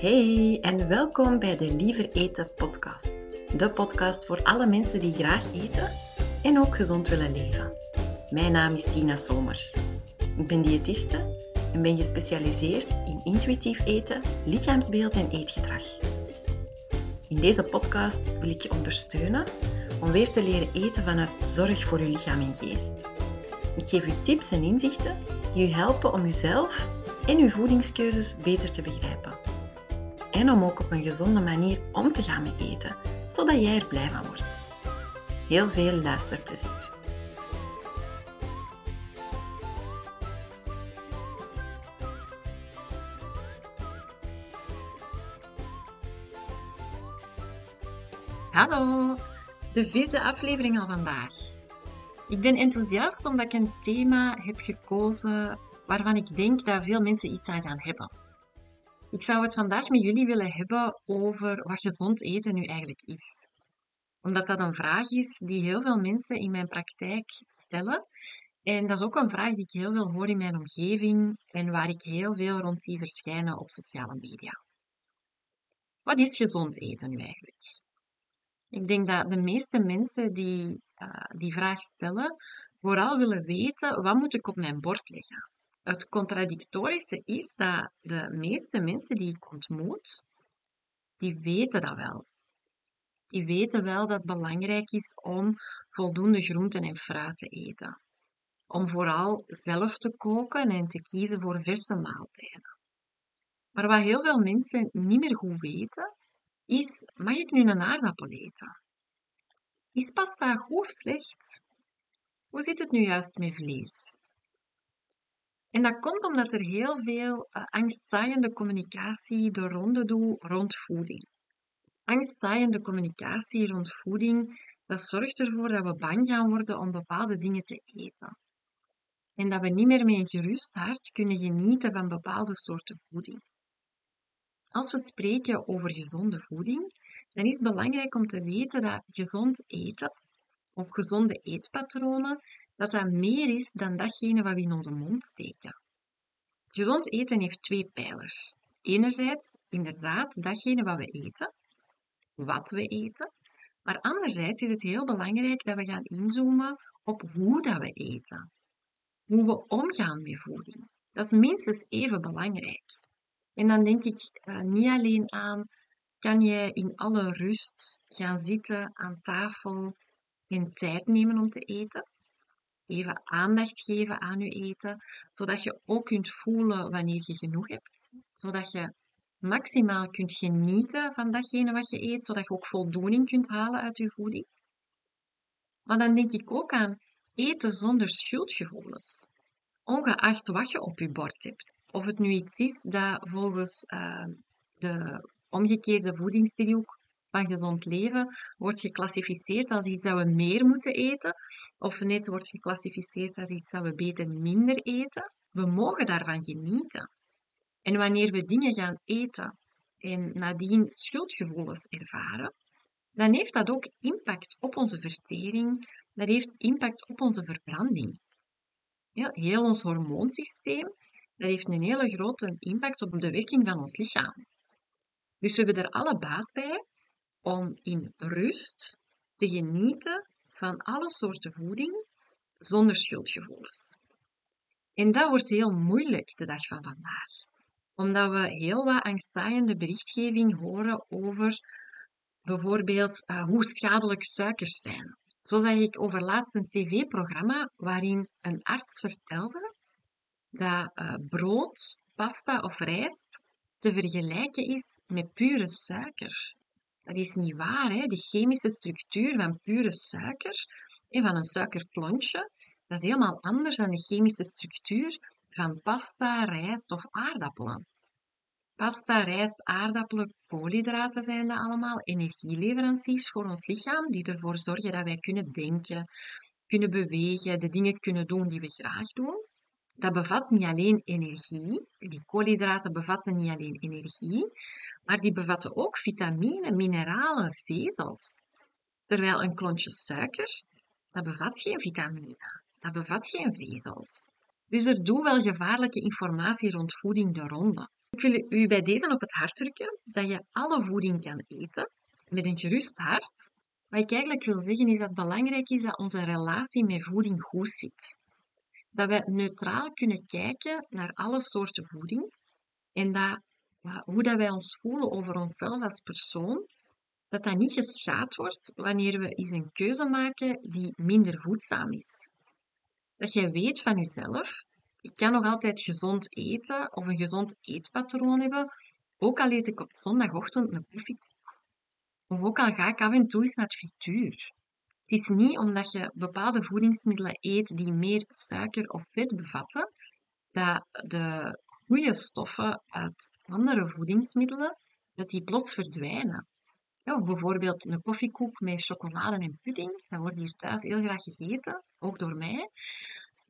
Hey en welkom bij de Liever Eten podcast. De podcast voor alle mensen die graag eten en ook gezond willen leven. Mijn naam is Tina Somers. Ik ben diëtiste en ben gespecialiseerd in intuïtief eten, lichaamsbeeld en eetgedrag. In deze podcast wil ik je ondersteunen om weer te leren eten vanuit zorg voor je lichaam en geest. Ik geef u tips en inzichten die u helpen om uzelf en uw voedingskeuzes beter te begrijpen. En om ook op een gezonde manier om te gaan met eten, zodat jij er blij van wordt. Heel veel luisterplezier. Hallo, de vierde aflevering al vandaag. Ik ben enthousiast omdat ik een thema heb gekozen waarvan ik denk dat veel mensen iets aan gaan hebben. Ik zou het vandaag met jullie willen hebben over wat gezond eten nu eigenlijk is. Omdat dat een vraag is die heel veel mensen in mijn praktijk stellen. En dat is ook een vraag die ik heel veel hoor in mijn omgeving en waar ik heel veel rond zie verschijnen op sociale media. Wat is gezond eten nu eigenlijk? Ik denk dat de meeste mensen die uh, die vraag stellen, vooral willen weten wat moet ik op mijn bord leggen. Het contradictorische is dat de meeste mensen die ik ontmoet, die weten dat wel. Die weten wel dat het belangrijk is om voldoende groenten en fruit te eten. Om vooral zelf te koken en te kiezen voor verse maaltijden. Maar wat heel veel mensen niet meer goed weten, is: mag ik nu een aardappel eten? Is pasta goed of slecht? Hoe zit het nu juist met vlees? En dat komt omdat er heel veel uh, angstzaaiende communicatie de ronde rond voeding. Angstzaaiende communicatie rond voeding, dat zorgt ervoor dat we bang gaan worden om bepaalde dingen te eten. En dat we niet meer met een gerust hart kunnen genieten van bepaalde soorten voeding. Als we spreken over gezonde voeding, dan is het belangrijk om te weten dat gezond eten of gezonde eetpatronen, dat dat meer is dan datgene wat we in onze mond steken. Gezond eten heeft twee pijlers. Enerzijds inderdaad datgene wat we eten, wat we eten, maar anderzijds is het heel belangrijk dat we gaan inzoomen op hoe dat we eten. Hoe we omgaan met voeding. Dat is minstens even belangrijk. En dan denk ik uh, niet alleen aan kan je in alle rust gaan zitten aan tafel en tijd nemen om te eten. Even aandacht geven aan je eten, zodat je ook kunt voelen wanneer je genoeg hebt. Zodat je maximaal kunt genieten van datgene wat je eet, zodat je ook voldoening kunt halen uit je voeding. Maar dan denk ik ook aan eten zonder schuldgevoelens. Ongeacht wat je op je bord hebt. Of het nu iets is dat volgens uh, de omgekeerde voedingsdriehoek van gezond leven wordt geclassificeerd als iets dat we meer moeten eten, of net wordt geclassificeerd als iets dat we beter minder eten. We mogen daarvan genieten. En wanneer we dingen gaan eten en nadien schuldgevoelens ervaren, dan heeft dat ook impact op onze vertering, dat heeft impact op onze verbranding. Ja, heel ons hormoonsysteem dat heeft een hele grote impact op de werking van ons lichaam. Dus we hebben er alle baat bij om in rust te genieten van alle soorten voeding zonder schuldgevoelens. En dat wordt heel moeilijk de dag van vandaag, omdat we heel wat angstzaaiende berichtgeving horen over bijvoorbeeld uh, hoe schadelijk suikers zijn. Zo zag ik over laatst een tv-programma waarin een arts vertelde dat uh, brood, pasta of rijst te vergelijken is met pure suiker. Dat is niet waar. Hè? De chemische structuur van pure suiker en van een suikerklontje, dat is helemaal anders dan de chemische structuur van pasta, rijst of aardappelen. Pasta, rijst, aardappelen, koolhydraten zijn dat allemaal energieleveranciers voor ons lichaam, die ervoor zorgen dat wij kunnen denken, kunnen bewegen, de dingen kunnen doen die we graag doen dat bevat niet alleen energie, die koolhydraten bevatten niet alleen energie, maar die bevatten ook vitamine, mineralen, vezels. Terwijl een klontje suiker, dat bevat geen vitamine, dat bevat geen vezels. Dus er doet wel gevaarlijke informatie rond voeding de ronde. Ik wil u bij deze op het hart drukken dat je alle voeding kan eten met een gerust hart. Wat ik eigenlijk wil zeggen is dat het belangrijk is dat onze relatie met voeding goed zit. Dat wij neutraal kunnen kijken naar alle soorten voeding en dat hoe dat wij ons voelen over onszelf als persoon, dat dat niet geschaad wordt wanneer we eens een keuze maken die minder voedzaam is. Dat jij weet van jezelf, ik kan nog altijd gezond eten of een gezond eetpatroon hebben, ook al eet ik op zondagochtend een koffie. Of ook al ga ik af en toe eens naar het frituur. Is niet omdat je bepaalde voedingsmiddelen eet die meer suiker of vet bevatten, dat de goede stoffen uit andere voedingsmiddelen, dat die plots verdwijnen. Ja, bijvoorbeeld een koffiekoek met chocolade en pudding. Dat wordt hier thuis heel graag gegeten, ook door mij.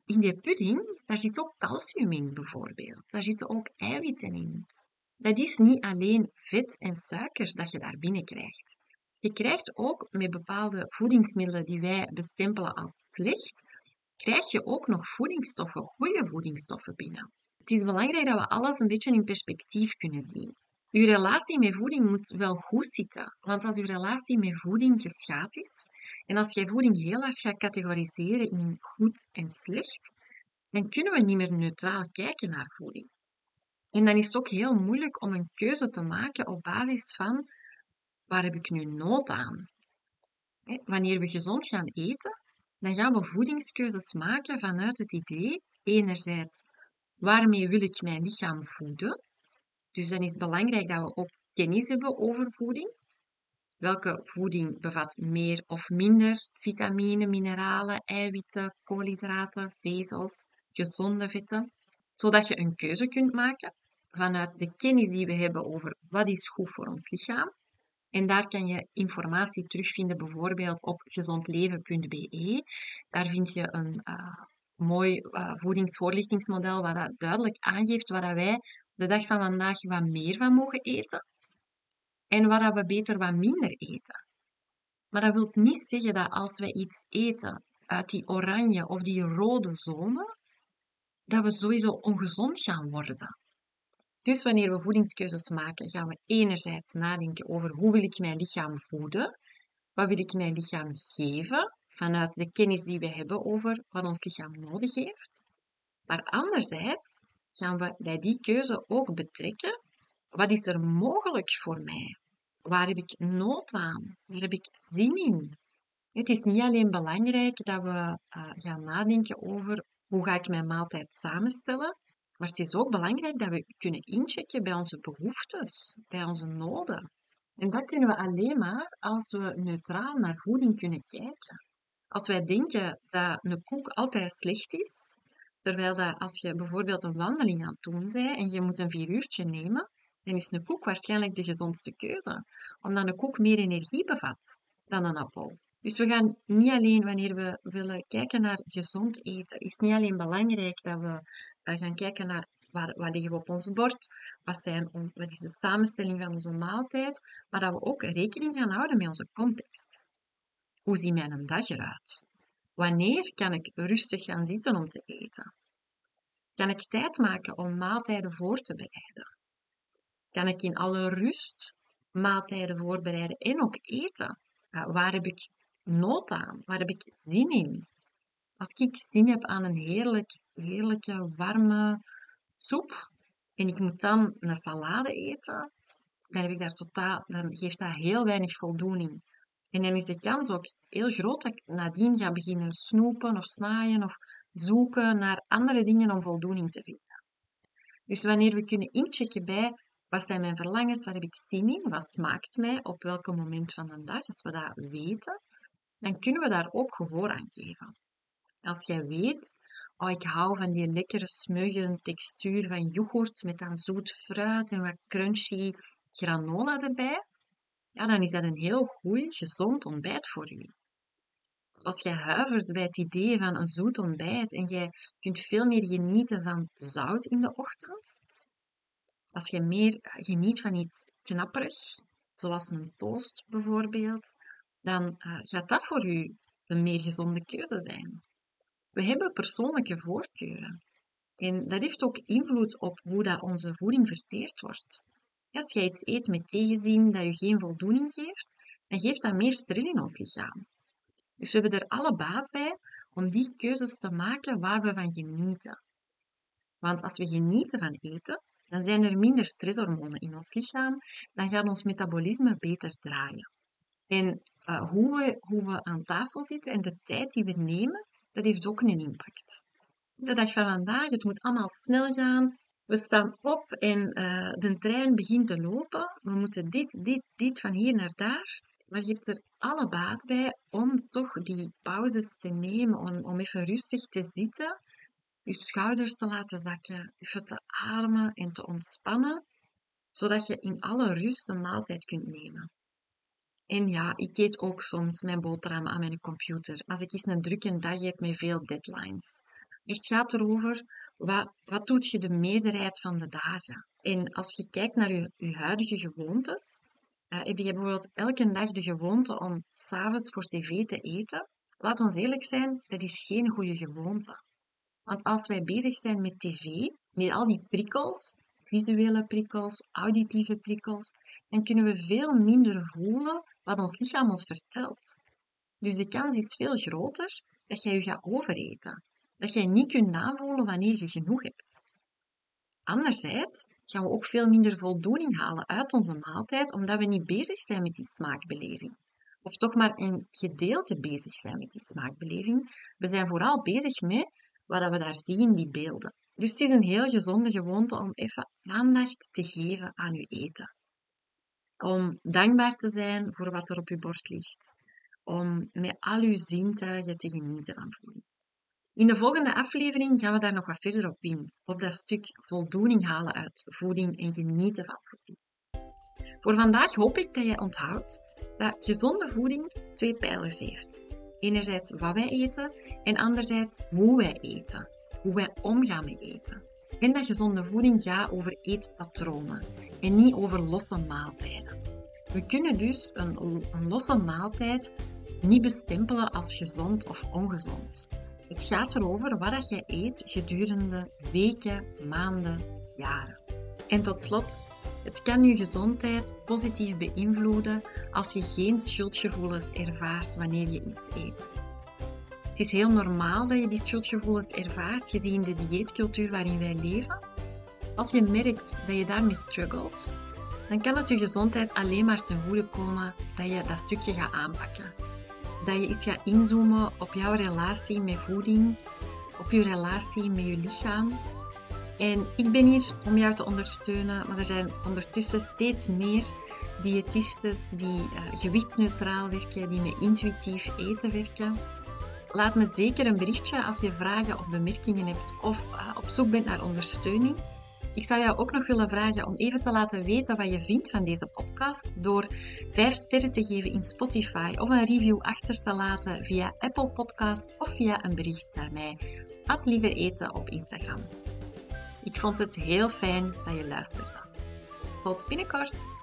In die pudding, daar zit ook calcium in, bijvoorbeeld. Daar zitten ook eiwitten in. Dat is niet alleen vet en suiker dat je daar binnenkrijgt. Je krijgt ook met bepaalde voedingsmiddelen die wij bestempelen als slecht, krijg je ook nog voedingsstoffen, goede voedingsstoffen binnen. Het is belangrijk dat we alles een beetje in perspectief kunnen zien. Uw relatie met voeding moet wel goed zitten, want als uw relatie met voeding geschaad is en als jij voeding heel hard gaat categoriseren in goed en slecht, dan kunnen we niet meer neutraal kijken naar voeding. En dan is het ook heel moeilijk om een keuze te maken op basis van waar heb ik nu nood aan? Wanneer we gezond gaan eten, dan gaan we voedingskeuzes maken vanuit het idee, enerzijds Waarmee wil ik mijn lichaam voeden? Dus dan is het belangrijk dat we ook kennis hebben over voeding. Welke voeding bevat meer of minder vitamine, mineralen, eiwitten, koolhydraten, vezels, gezonde vetten, zodat je een keuze kunt maken vanuit de kennis die we hebben over wat is goed voor ons lichaam. En daar kan je informatie terugvinden, bijvoorbeeld op gezondleven.be. Daar vind je een uh, mooi uh, voedingsvoorlichtingsmodel waar dat duidelijk aangeeft waar wij de dag van vandaag wat meer van mogen eten en waar we beter wat minder eten. Maar dat wil niet zeggen dat als wij iets eten uit die oranje of die rode zone, dat we sowieso ongezond gaan worden. Dus wanneer we voedingskeuzes maken, gaan we enerzijds nadenken over hoe wil ik mijn lichaam voeden, wat wil ik mijn lichaam geven vanuit de kennis die we hebben over wat ons lichaam nodig heeft. Maar anderzijds gaan we bij die keuze ook betrekken wat is er mogelijk voor mij? Waar heb ik nood aan? Waar heb ik zin in? Het is niet alleen belangrijk dat we uh, gaan nadenken over hoe ga ik mijn maaltijd samenstellen, maar het is ook belangrijk dat we kunnen inchecken bij onze behoeftes, bij onze noden. En dat kunnen we alleen maar als we neutraal naar voeding kunnen kijken. Als wij denken dat een koek altijd slecht is, terwijl dat als je bijvoorbeeld een wandeling aan het doen bent en je moet een vier uurtje nemen, dan is een koek waarschijnlijk de gezondste keuze, omdat een koek meer energie bevat dan een appel. Dus we gaan niet alleen, wanneer we willen kijken naar gezond eten, is niet alleen belangrijk dat we gaan kijken naar waar, wat liggen we op ons bord, wat, zijn, wat is de samenstelling van onze maaltijd, maar dat we ook rekening gaan houden met onze context. Hoe ziet mijn dag eruit? Wanneer kan ik rustig gaan zitten om te eten? Kan ik tijd maken om maaltijden voor te bereiden? Kan ik in alle rust maaltijden voorbereiden en ook eten? waar heb ik nood aan? Waar heb ik zin in? Als ik zin heb aan een heerlijk, heerlijke, warme soep en ik moet dan een salade eten, dan, heb ik daar totaal, dan geeft dat heel weinig voldoening. En dan is de kans ook heel groot dat ik nadien ga beginnen snoepen of snaaien of zoeken naar andere dingen om voldoening te vinden. Dus wanneer we kunnen inchecken bij wat zijn mijn verlangens, waar heb ik zin in, wat smaakt mij, op welk moment van de dag, als we dat weten, dan kunnen we daar ook gehoor aan geven. Als jij weet, oh, ik hou van die lekkere smuggen textuur van yoghurt met dan zoet fruit en wat crunchy granola erbij, ja, dan is dat een heel goed, gezond ontbijt voor u. Als jij huivert bij het idee van een zoet ontbijt en jij kunt veel meer genieten van zout in de ochtend, als je meer geniet van iets knapperig, zoals een toast bijvoorbeeld, dan uh, gaat dat voor u een meer gezonde keuze zijn. We hebben persoonlijke voorkeuren. En dat heeft ook invloed op hoe dat onze voeding verteerd wordt. Als jij iets eet met tegenzin dat je geen voldoening geeft, dan geeft dat meer stress in ons lichaam. Dus we hebben er alle baat bij om die keuzes te maken waar we van genieten. Want als we genieten van eten, dan zijn er minder stresshormonen in ons lichaam, dan gaat ons metabolisme beter draaien. En uh, hoe, we, hoe we aan tafel zitten en de tijd die we nemen, dat heeft ook een impact. De dag van vandaag, het moet allemaal snel gaan. We staan op en uh, de trein begint te lopen. We moeten dit, dit, dit van hier naar daar. Maar je hebt er alle baat bij om toch die pauzes te nemen, om, om even rustig te zitten, je schouders te laten zakken, even te ademen en te ontspannen, zodat je in alle rust een maaltijd kunt nemen. En ja, ik eet ook soms mijn boterham aan mijn computer, als ik eens een drukke dag heb met veel deadlines. Het gaat erover, wat, wat doet je de meerderheid van de dagen? En als je kijkt naar je, huidige gewoontes, uh, heb je bijvoorbeeld elke dag de gewoonte om s'avonds voor tv te eten? Laat ons eerlijk zijn, dat is geen goede gewoonte. Want als wij bezig zijn met tv, met al die prikkels, visuele prikkels, auditieve prikkels, dan kunnen we veel minder voelen wat ons lichaam ons vertelt. Dus de kans is veel groter dat jij je gaat overeten. Dat jij niet kunt navoelen wanneer je genoeg hebt. Anderzijds gaan we ook veel minder voldoening halen uit onze maaltijd, omdat we niet bezig zijn met die smaakbeleving. Of toch maar een gedeelte bezig zijn met die smaakbeleving. We zijn vooral bezig met wat we daar zien, die beelden. Dus het is een heel gezonde gewoonte om even aandacht te geven aan je eten. Om dankbaar te zijn voor wat er op je bord ligt. Om met al je zintuigen te genieten van voeding. In de volgende aflevering gaan we daar nog wat verder op in, op dat stuk voldoening halen uit voeding en genieten van voeding. Voor vandaag hoop ik dat je onthoudt dat gezonde voeding twee pijlers heeft. Enerzijds wat wij eten en anderzijds hoe wij eten, hoe wij omgaan met eten. En dat gezonde voeding gaat over eetpatronen en niet over losse maaltijden. We kunnen dus een, een losse maaltijd niet bestempelen als gezond of ongezond. Het gaat erover wat je eet gedurende weken, maanden, jaren. En tot slot, het kan je gezondheid positief beïnvloeden als je geen schuldgevoelens ervaart wanneer je iets eet. Het is heel normaal dat je die schuldgevoelens ervaart, gezien de dieetcultuur waarin wij leven. Als je merkt dat je daarmee struggelt, dan kan het je gezondheid alleen maar ten goede komen dat je dat stukje gaat aanpakken dat je iets gaat inzoomen op jouw relatie met voeding, op je relatie met je lichaam. En ik ben hier om jou te ondersteunen, maar er zijn ondertussen steeds meer diëtistes die uh, gewichtsneutraal werken, die met intuïtief eten werken. Laat me zeker een berichtje als je vragen of bemerkingen hebt of uh, op zoek bent naar ondersteuning. Ik zou jou ook nog willen vragen om even te laten weten wat je vindt van deze podcast door 5 sterren te geven in Spotify of een review achter te laten via Apple Podcast of via een bericht naar mij. At liever eten op Instagram. Ik vond het heel fijn dat je luisterde. Tot binnenkort!